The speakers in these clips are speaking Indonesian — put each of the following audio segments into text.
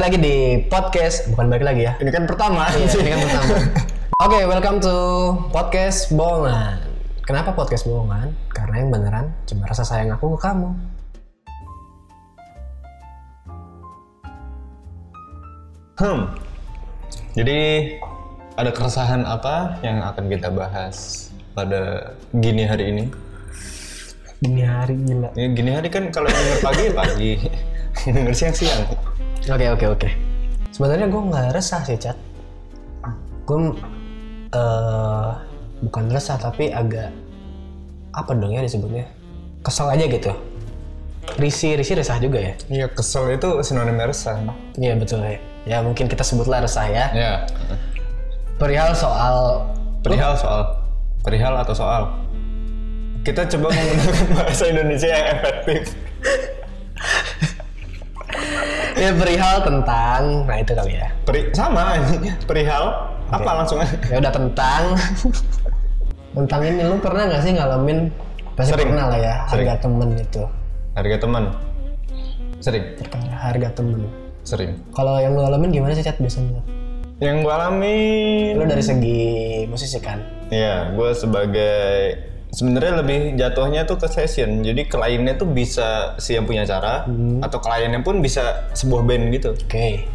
lagi di podcast bukan balik lagi ya Ini kan pertama. Iya, ini kan pertama oke welcome to podcast bohongan kenapa podcast bohongan karena yang beneran cuma rasa sayang aku ke kamu Hmm. Jadi ada keresahan apa yang akan kita bahas pada gini hari ini? dini hari gila Ya, gini hari kan kalau yang denger pagi ya pagi, denger siang siang. Oke oke oke. Sebenarnya gue nggak resah sih cat. Gue eh bukan resah tapi agak apa dong ya disebutnya kesel aja gitu. Risi risi resah juga ya. Iya kesel itu sinonim resah. Iya betul ya. Ya mungkin kita sebutlah resah ya. Ya. Perihal soal Perihal soal perihal atau soal. Kita coba menggunakan bahasa Indonesia yang efektif. ya perihal tentang nah itu kali ya. Peri, sama perihal apa langsung aja. Ya udah tentang tentang ini lu pernah nggak sih ngalamin pasti Sering. pernah lah ya Sering. harga temen itu Harga teman. Sering, harga temen. sering. Kalau yang lu alamin gimana sih cat biasanya? Yang gue alamin Lu dari segi musisi kan? Iya, gue sebagai sebenarnya lebih jatuhnya tuh ke session. Jadi kliennya tuh bisa si yang punya acara atau kliennya pun bisa sebuah band gitu. Oke.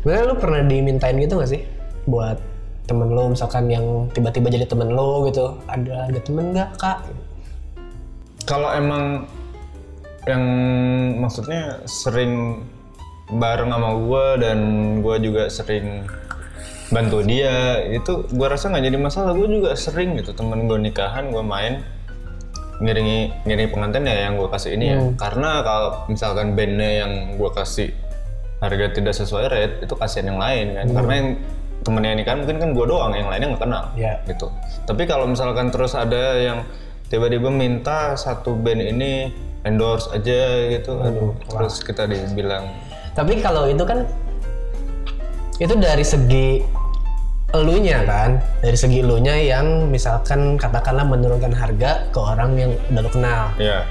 Sebenarnya lu pernah dimintain gitu gak sih? Buat temen lu misalkan yang tiba-tiba jadi temen lu gitu. Ada ada temen gak kak? Kalau emang yang maksudnya sering bareng sama gue dan gue juga sering bantu dia. Itu gue rasa nggak jadi masalah. Gue juga sering gitu temen gue nikahan gue main ngiringi ngiringi pengantin ya yang gue kasih ini ya. Karena kalau misalkan bandnya yang gue kasih harga tidak sesuai rate itu kasihan yang lain kan. Karena yang temennya ini kan mungkin kan gue doang yang lainnya nggak kenal Ya. gitu. Tapi kalau misalkan terus ada yang tiba-tiba minta satu band ini endorse aja gitu aduh terus kita dibilang Tapi kalau itu kan itu dari segi elunya kan, dari segi elunya yang misalkan katakanlah menurunkan harga ke orang yang udah lu kenal. ya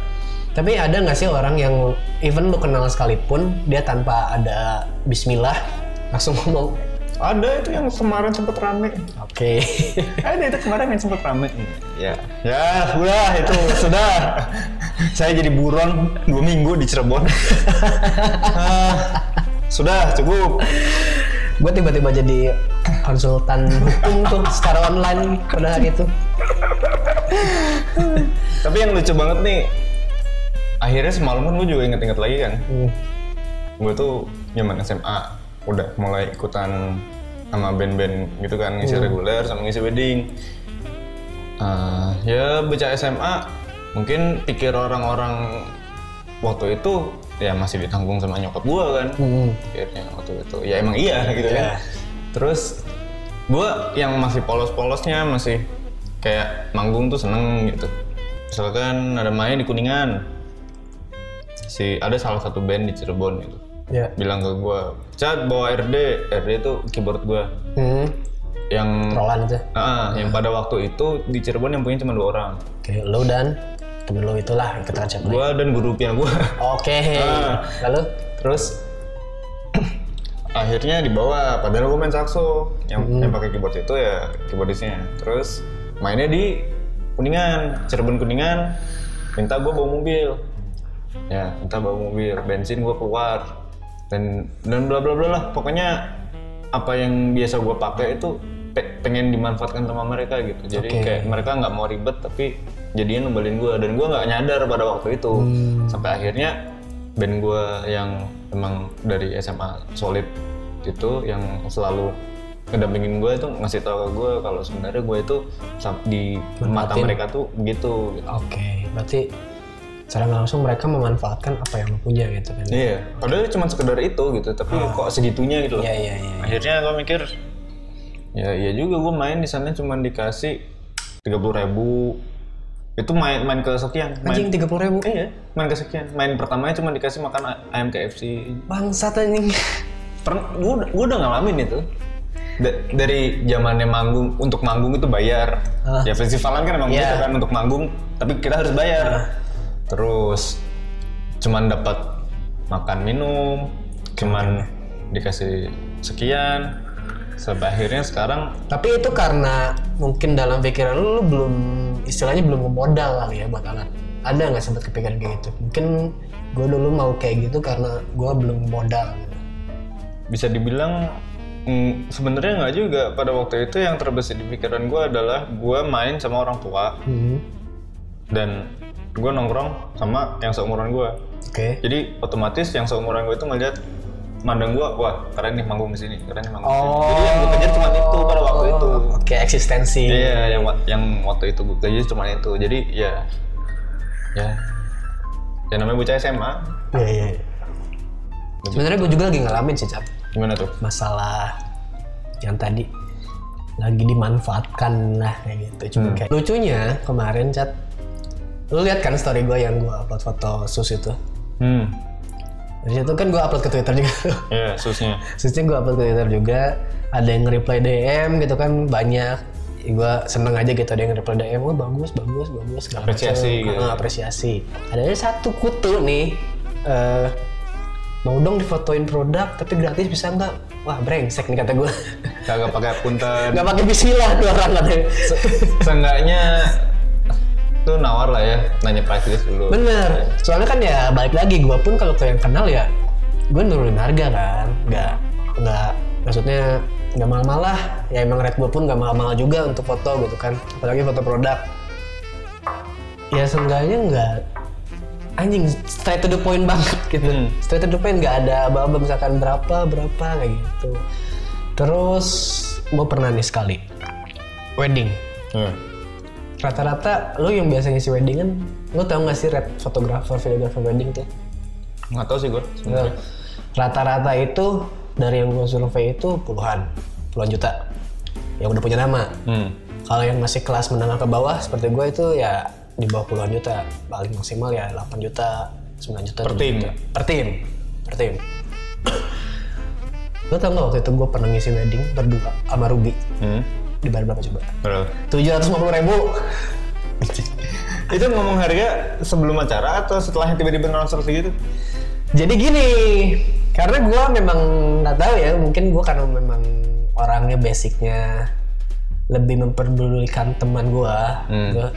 Tapi ada nggak sih orang yang even lu kenal sekalipun dia tanpa ada Bismillah langsung ngomong ada itu yang kemarin sempet rame. Oke. ada itu kemarin yang sempet rame. Ya ya sudah itu sudah. Saya jadi buron dua minggu di Cirebon. Ah, sudah cukup gue tiba-tiba jadi konsultan hukum tuh secara online pada hari itu. tapi yang lucu banget nih akhirnya semalaman gue juga inget-inget lagi kan Hmm. gue tuh zaman SMA udah mulai ikutan sama band-band gitu kan ngisi reguler sama ngisi wedding Eh, ya baca SMA mungkin pikir orang-orang waktu itu ya masih ditanggung sama nyokap gue kan Hmm. akhirnya waktu itu ya emang iya gitu Iya. kan terus gue yang masih polos-polosnya masih kayak manggung tuh seneng gitu misalkan ada main di kuningan si ada salah satu band di Cirebon gitu Ya. bilang ke gue cat bawa RD RD itu keyboard gue Hmm. yang Roland itu. ah yang pada waktu itu di Cirebon yang punya cuma dua orang Oke, lu dan temen lu itulah siapa lain. gue dan guru piano gue Oke. Ah. Lalu? Terus? Akhirnya dibawa padahal gue main sakso yang, yang pakai keyboard itu ya keyboardisnya. Terus mainnya di kuningan Cirebon kuningan. Minta gue bawa mobil. Ya minta bawa mobil. Bensin gue keluar. Dan dan bla bla bla lah. Pokoknya apa yang biasa gue pakai itu pe- pengen dimanfaatkan sama mereka gitu. Jadi Oke. kayak mereka nggak mau ribet tapi jadinya nembalin gue dan gue nggak nyadar pada waktu itu sampai akhirnya band gue yang emang dari SMA solid itu yang selalu ngedampingin gue itu ngasih tau ke gue kalau sebenarnya gue itu di mata mereka tuh begitu gitu. Oke, berarti secara langsung mereka memanfaatkan apa yang lu punya gitu kan? Iya, padahal cuma sekedar itu gitu, tapi kok segitunya gitu loh. Iya iya iya. Akhirnya gue mikir, ya iya juga gue main di sana cuma dikasih tiga puluh ribu. Itu main main kesekian. Main, Anjing tiga puluh ribu. iya, main kesekian. Main pertamanya cuma dikasih makan ayam KFC. Bangsat anjing. Pernah, gue udah, gue udah ngalamin itu. Da- dari zamannya manggung untuk manggung itu bayar. Ah. Ya festivalan kan emang Iya. gitu kan untuk manggung, tapi kita harus bayar. Terus cuman dapat makan minum, cuman dikasih sekian sampai akhirnya sekarang Tapi itu karena mungkin dalam pikiran lu, lu belum istilahnya belum modal kali ya buat alat. Ada nggak sempat kepikiran kayak gitu? Mungkin gue dulu mau kayak gitu karena gue belum modal. Gitu. bisa dibilang mm, sebenarnya nggak juga pada waktu itu yang terbesit di pikiran gue adalah gue main sama orang tua Hmm. dan gue nongkrong sama yang seumuran gue Oke. jadi otomatis yang seumuran gue itu ngeliat mandang gue wah keren nih manggung di sini keren nih manggung di sini Oh. jadi yang gue kejar cuma itu pada waktu itu Oke, eksistensi. iya yang yang waktu itu gue kejar cuma itu jadi ya ya ya namanya bocah SMA Iya, iya. iya. Sebenarnya gue juga lagi ngalamin sih, Cap. gimana tuh Masalah yang tadi lagi dimanfaatkan lah kayak gitu. Cuma kayak lucunya kemarin, Cat. Lu lihat kan story gue yang gue upload foto sus itu. hmm Dari situ kan gue upload ke Twitter juga. ya susnya Susnya gue upload ke Twitter juga. Ada yang reply DM gitu kan banyak. Gue seneng aja gitu ada yang reply DM, wah bagus, bagus, bagus. segala Apresiasi macam. gitu. Ah, apresiasi. Ada satu kutu nih, eh, mau dong difotoin produk tapi gratis bisa nggak? Wah brengsek nih kata gue. kagak pakai punten nggak pakai bismillah tuh orang katanya. seenggaknya tuh nawar lah ya nanya price list dulu Bener. Soalnya kan ya balik lagi gue pun kalau ke yang kenal ya gue nurunin harga kan. Nggak nggak maksudnya nggak mahal-mahal lah. Ya emang rate gue pun nggak mahal-mahal juga untuk foto gitu kan. Apalagi foto produk. Ya seenggaknya nggak anjing straight to the point banget gitu. Hmm. Straight to the point nggak ada apa-apa misalkan berapa berapa kayak gitu. Terus gue pernah nih sekali wedding Hmm. Rata-rata lo yang biasa ngisi wedding kan lo tau gak sih rate fotografer videografer wedding tuh nggak tahu sih gue sebenarnya rata-rata itu dari yang gue survei itu puluhan puluhan juta yang udah punya nama hmm. kalau yang masih kelas menengah ke bawah seperti gue itu ya di bawah puluhan juta paling maksimal ya 8 juta 9 juta Per 10 tim? juta. per tim per tim lo tau gak waktu itu gue pernah ngisi wedding berdua sama Ruby Hmm. Dibayar berapa coba tujuh ratus lima puluh ribu itu ngomong harga sebelum acara atau setelahnya tiba-tiba langsung segitu Jadi gini, karena gue memang nggak tahu ya, mungkin gue karena memang orangnya basicnya lebih memperdulikan teman gue, Hmm. gue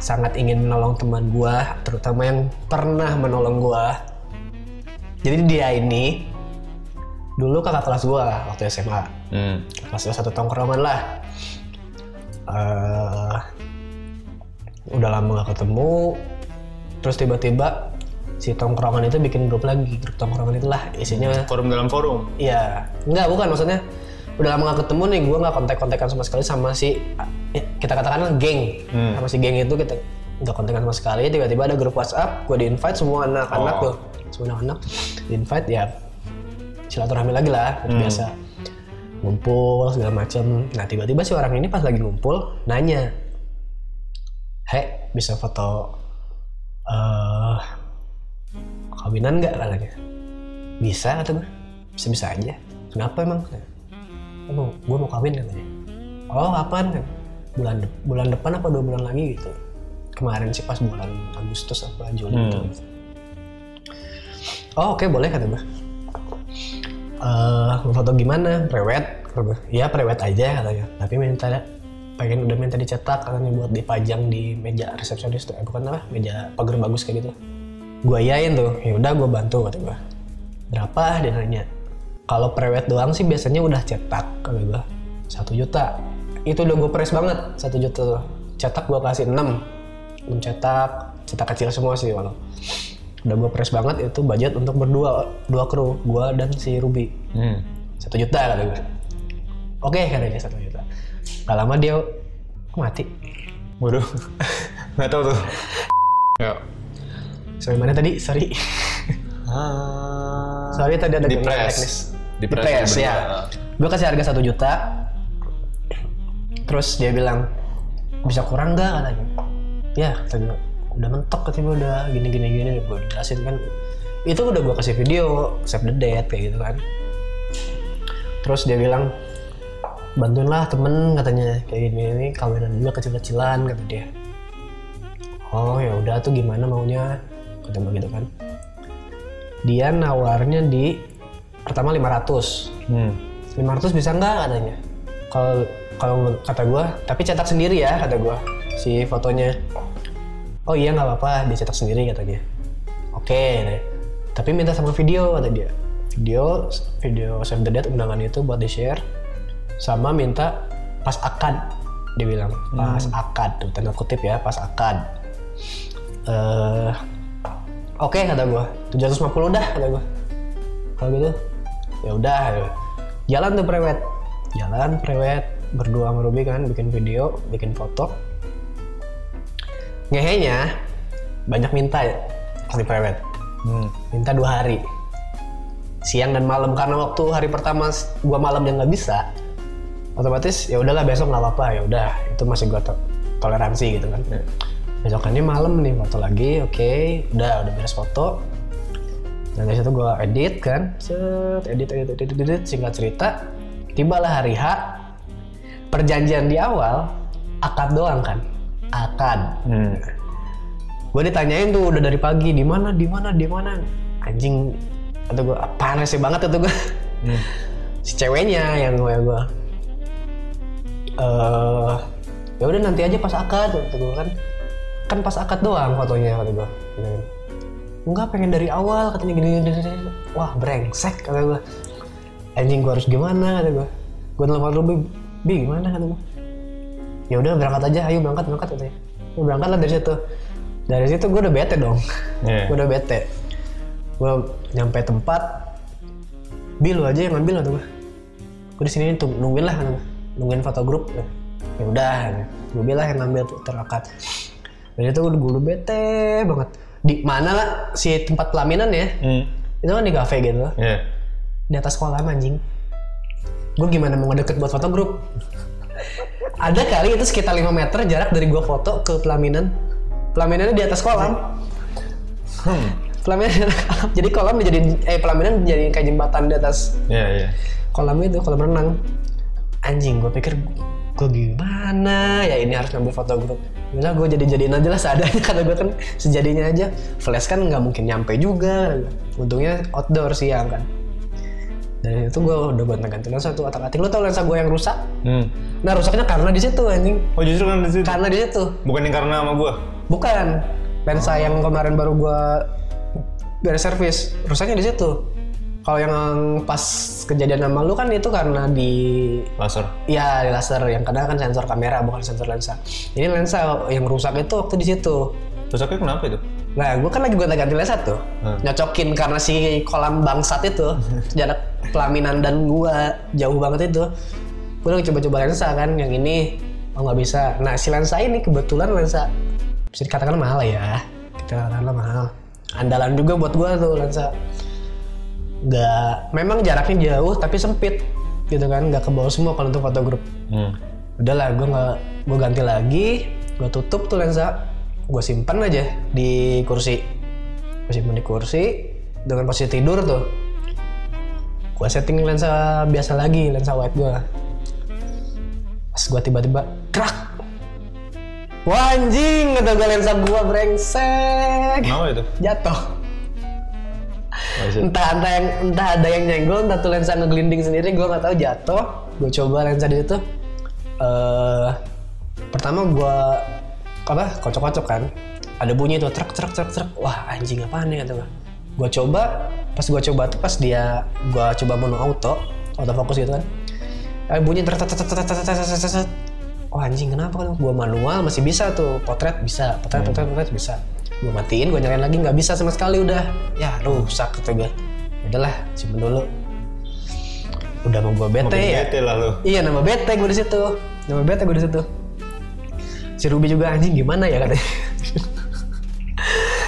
sangat ingin menolong teman gue, terutama yang pernah menolong gue. Jadi dia ini dulu kakak kelas gue waktu SMA, hmm. kelas satu tongkrongan lah. Eh, udah lama gak ketemu, terus tiba-tiba si tongkrongan itu bikin grup lagi, grup tongkrongan itulah isinya forum dalam forum Iya, enggak bukan maksudnya udah lama gak ketemu nih, gue nggak kontak-kontakan sama sekali sama si eh, kita katakanlah geng, Hmm. sama si geng itu kita nggak kontakan sama sekali. Tiba-tiba ada grup WhatsApp, gue di invite semua anak-anak Oh. tuh, semua anak-anak di invite ya silaturahmi lagi lah, Hmm. biasa ngumpul segala macem. Nah tiba-tiba si orang ini pas lagi ngumpul nanya, Hei bisa foto eh kawinan nggak katanya? Bisa kata gue, bisa bisa aja. Kenapa emang? Oh, gue mau kawin katanya. Oh, kapan? Bulan de- bulan depan apa dua bulan lagi gitu. Kemarin sih pas bulan Agustus apa Juli Hmm. gitu. Oh, oke boleh kata gue. Mau foto gimana? Prewed? Iya prewed aja katanya. Tapi minta pengen udah minta dicetak katanya buat dipajang di meja resepsionis tuh. Eh, bukan apa? Meja pagar bagus kayak gitu. Gue iyain tuh. Ya udah gue bantu kata gue. Berapa dia nanya. Kalau prewed doang sih biasanya udah cetak kata gue. Satu juta. Itu udah gue press banget. Satu juta tuh. Cetak gue kasih 6. 6 cetak. Cetak kecil semua sih walau. Udah gue press banget itu budget untuk berdua. Dua kru. Gue dan si Ruby. hmm. Satu juta kata gue. Oke kata dia satu juta. Gak lama dia mati. waduh nggak tahu tuh ya Sorry mana tadi? Sorry. ah. Sorry tadi ada di kendala teknis. di Di press, press berdua. ya. Gue kasih harga satu juta. Terus dia bilang bisa kurang nggak katanya. Ya kata gue udah mentok katanya gue udah gini gini gini gue jelasin kan. Itu udah gue kasih video save the date kayak gitu kan. Terus dia bilang bantuin lah temen katanya. Kayak gini ini kawinan juga kecil-kecilan kata dia. Oh ya udah tuh gimana maunya? Kata begitu kan. Dia nawarnya di pertama 500 Hmm. 500 bisa nggak? katanya. Kalau kalau kata gue tapi cetak sendiri ya kata gue si fotonya. Oh iya nggak apa-apa dia cetak sendiri katanya oke deh. tapi minta sama video kata dia. Video video save the date undangan itu buat di share sama minta pas akad dia bilang. Pas akad tuh tanda kutip ya pas akad. Eh oke kata gue 750 dah kata gue kalau gitu ya udah. Jalan tuh prewed jalan prewed berdua sama Ruby kan bikin video bikin foto. Ngehenya banyak minta ya si prewed Hmm. minta dua hari. Siang dan malam karena waktu hari pertama gua malam yang nggak bisa otomatis ya udahlah besok nggak apa-apa ya udah. Itu masih gua to- toleransi gitu kan. Ya. besokannya malam nih foto lagi oke. Udah udah beres foto. Dan dari situ gue edit kan. Set edit edit edit edit, edit. Singkat cerita tibalah hari H. Perjanjian di awal akad doang kan? Akad. Hmm. gue ditanyain tuh udah dari pagi di mana di mana di mana? Anjing atau gue panas banget itu gue Hmm. si ceweknya yang gue gue eh ya udah nanti aja pas akad kata gue kan. Kan pas akad doang fotonya kata gue enggak pengen dari awal katanya gini gini, gini, wah brengsek kata gue anjing gue harus gimana kata gue gue telepon Ruby bi gimana? kata gue ya udah berangkat aja ayo berangkat berangkat katanya ya, berangkat lah dari situ. Dari situ gue udah bete dong. Iya. gue udah bete. Gue nyampe tempat bi lu aja yang ngambil atau gue gue di sini nungguin lah kata. Nungguin foto grup ya Ya udah gue bilang yang ngambil tuh terakat dari itu gue udah bete banget. Di mana lah si tempat pelaminan ya? Hmm. itu kan di kafe gitu Iya. di atas kolam anjing. Gue gimana mau ngedeket buat foto grup? Ada kali itu sekitar 5 meter jarak dari gua foto ke pelaminan. Pelaminannya di atas kolam. Hmm. pelaminan jadi kolam dijadiin eh pelaminan jadi kayak jembatan di atas Iya, iya. kolam itu kolam renang anjing gue pikir gue gimana? Ya ini harus ngambil foto grup Udah gue jadi jadiin aja lah seadanya. Karena gue kan sejadinya aja. Flash kan nggak mungkin nyampe juga. Untungnya outdoor siang kan. Dari itu gue udah gonta ganti lensa tuh atak atik lo tau lensa gue yang rusak? Hmm. nah rusaknya karena di situ anjing. Oh justru kan di situ. karena di situ. Bukan yang karena sama gua. bukan. Lensa yang kemarin baru gue beres servis rusaknya di situ kalau yang pas kejadian sama lu kan itu karena di Laser. Iya, di laser yang kadang kan sensor kamera bukan sensor lensa. Ini lensa yang rusak itu waktu di situ. Rusaknya kenapa itu? Nah, gue kan lagi gue ganti lensa tuh, Hmm. nyocokin karena si kolam bangsat itu jarak pelaminan dan gua jauh banget itu. Gue lagi coba-coba lensa kan, yang ini oh nggak bisa. Nah, si lensa ini kebetulan lensa bisa dikatakan mahal ya, kita katakanlah mahal. Andalan juga buat gua tuh lensa. Nggak, memang jaraknya jauh tapi sempit gitu kan, nggak ke bawah semua kalau untuk foto grup. Hmm. udahlah gue nggak gue ganti lagi gue tutup tuh lensa. Gue simpan aja di kursi. Gue simpan di kursi dengan posisi tidur tuh. Gue setting lensa biasa lagi lensa wide gue pas gue tiba-tiba krak! Wah anjing, kata gue lensa gue brengsek. Kenapa itu? Jatuh. Iya entah entah yang entah ada yang nyenggol entah tuh lensa ngeglinding sendiri gue nggak tahu jatuh. Gue coba lensa di situ. Uh, pertama gue apa kocok-kocok kan. Ada bunyi tuh truk truk truk truk. Wah anjing apa nih atau gue gue coba pas gue coba tuh pas dia gue coba mono auto auto fokus gitu kan. Eh, bunyi truk-truk-truk-truk-truk-truk. oh anjing kenapa kan gue manual? Masih bisa tuh potret bisa potret potret potret bisa gue matiin gue nyalain lagi nggak bisa sama sekali udah. Ya rusak kata gue udahlah simpen dulu. Udah mau gue bete ya. bete lah lu. iya nama bete gue di situ. Nama bete gue di situ. Si Ruby juga anjing gimana ya? katanya.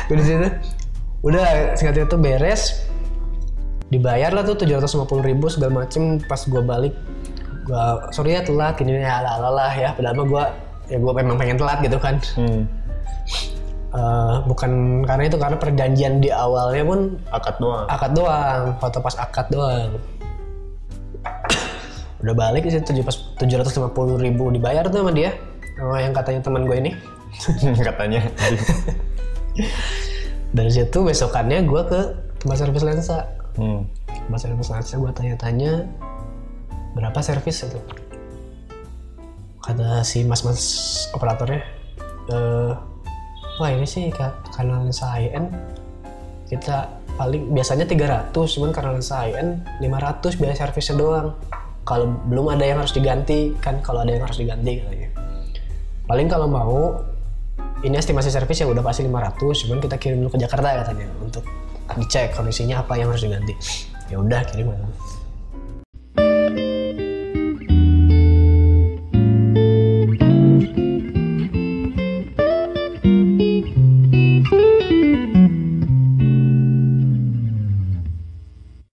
Gue di situ. Udah singkat itu beres. Dibayar lah tuh 750 ribu segala macem. Pas gue balik gue sorry ya telat gini ya ala ala lah ya. Padahal mah gue ya gue memang pengen telat gitu kan. Hmm. Eh, bukan karena itu karena perjanjian di awalnya pun Akad doang. akad doang foto pas akad doang udah balik sih tujuh pas tujuh ratus lima puluh ribu dibayar tuh sama dia sama yang katanya teman gue ini Katanya. dari situ besokannya gue ke tempat servis lensa Hmm. pas servis lancar gue tanya-tanya berapa servis itu kata si mas-mas operatornya eh wah ini sih ka- karena lensa high end kita paling biasanya 300 cuman karena lensa high end 500 biaya servisnya doang. Kalau belum ada yang harus diganti kan kalau ada yang harus diganti katanya. Paling kalau mau ini estimasi servis ya udah pasti 500 cuman kita kirim dulu ke Jakarta katanya untuk dicek kondisinya apa yang harus diganti. Ya udah kirim aja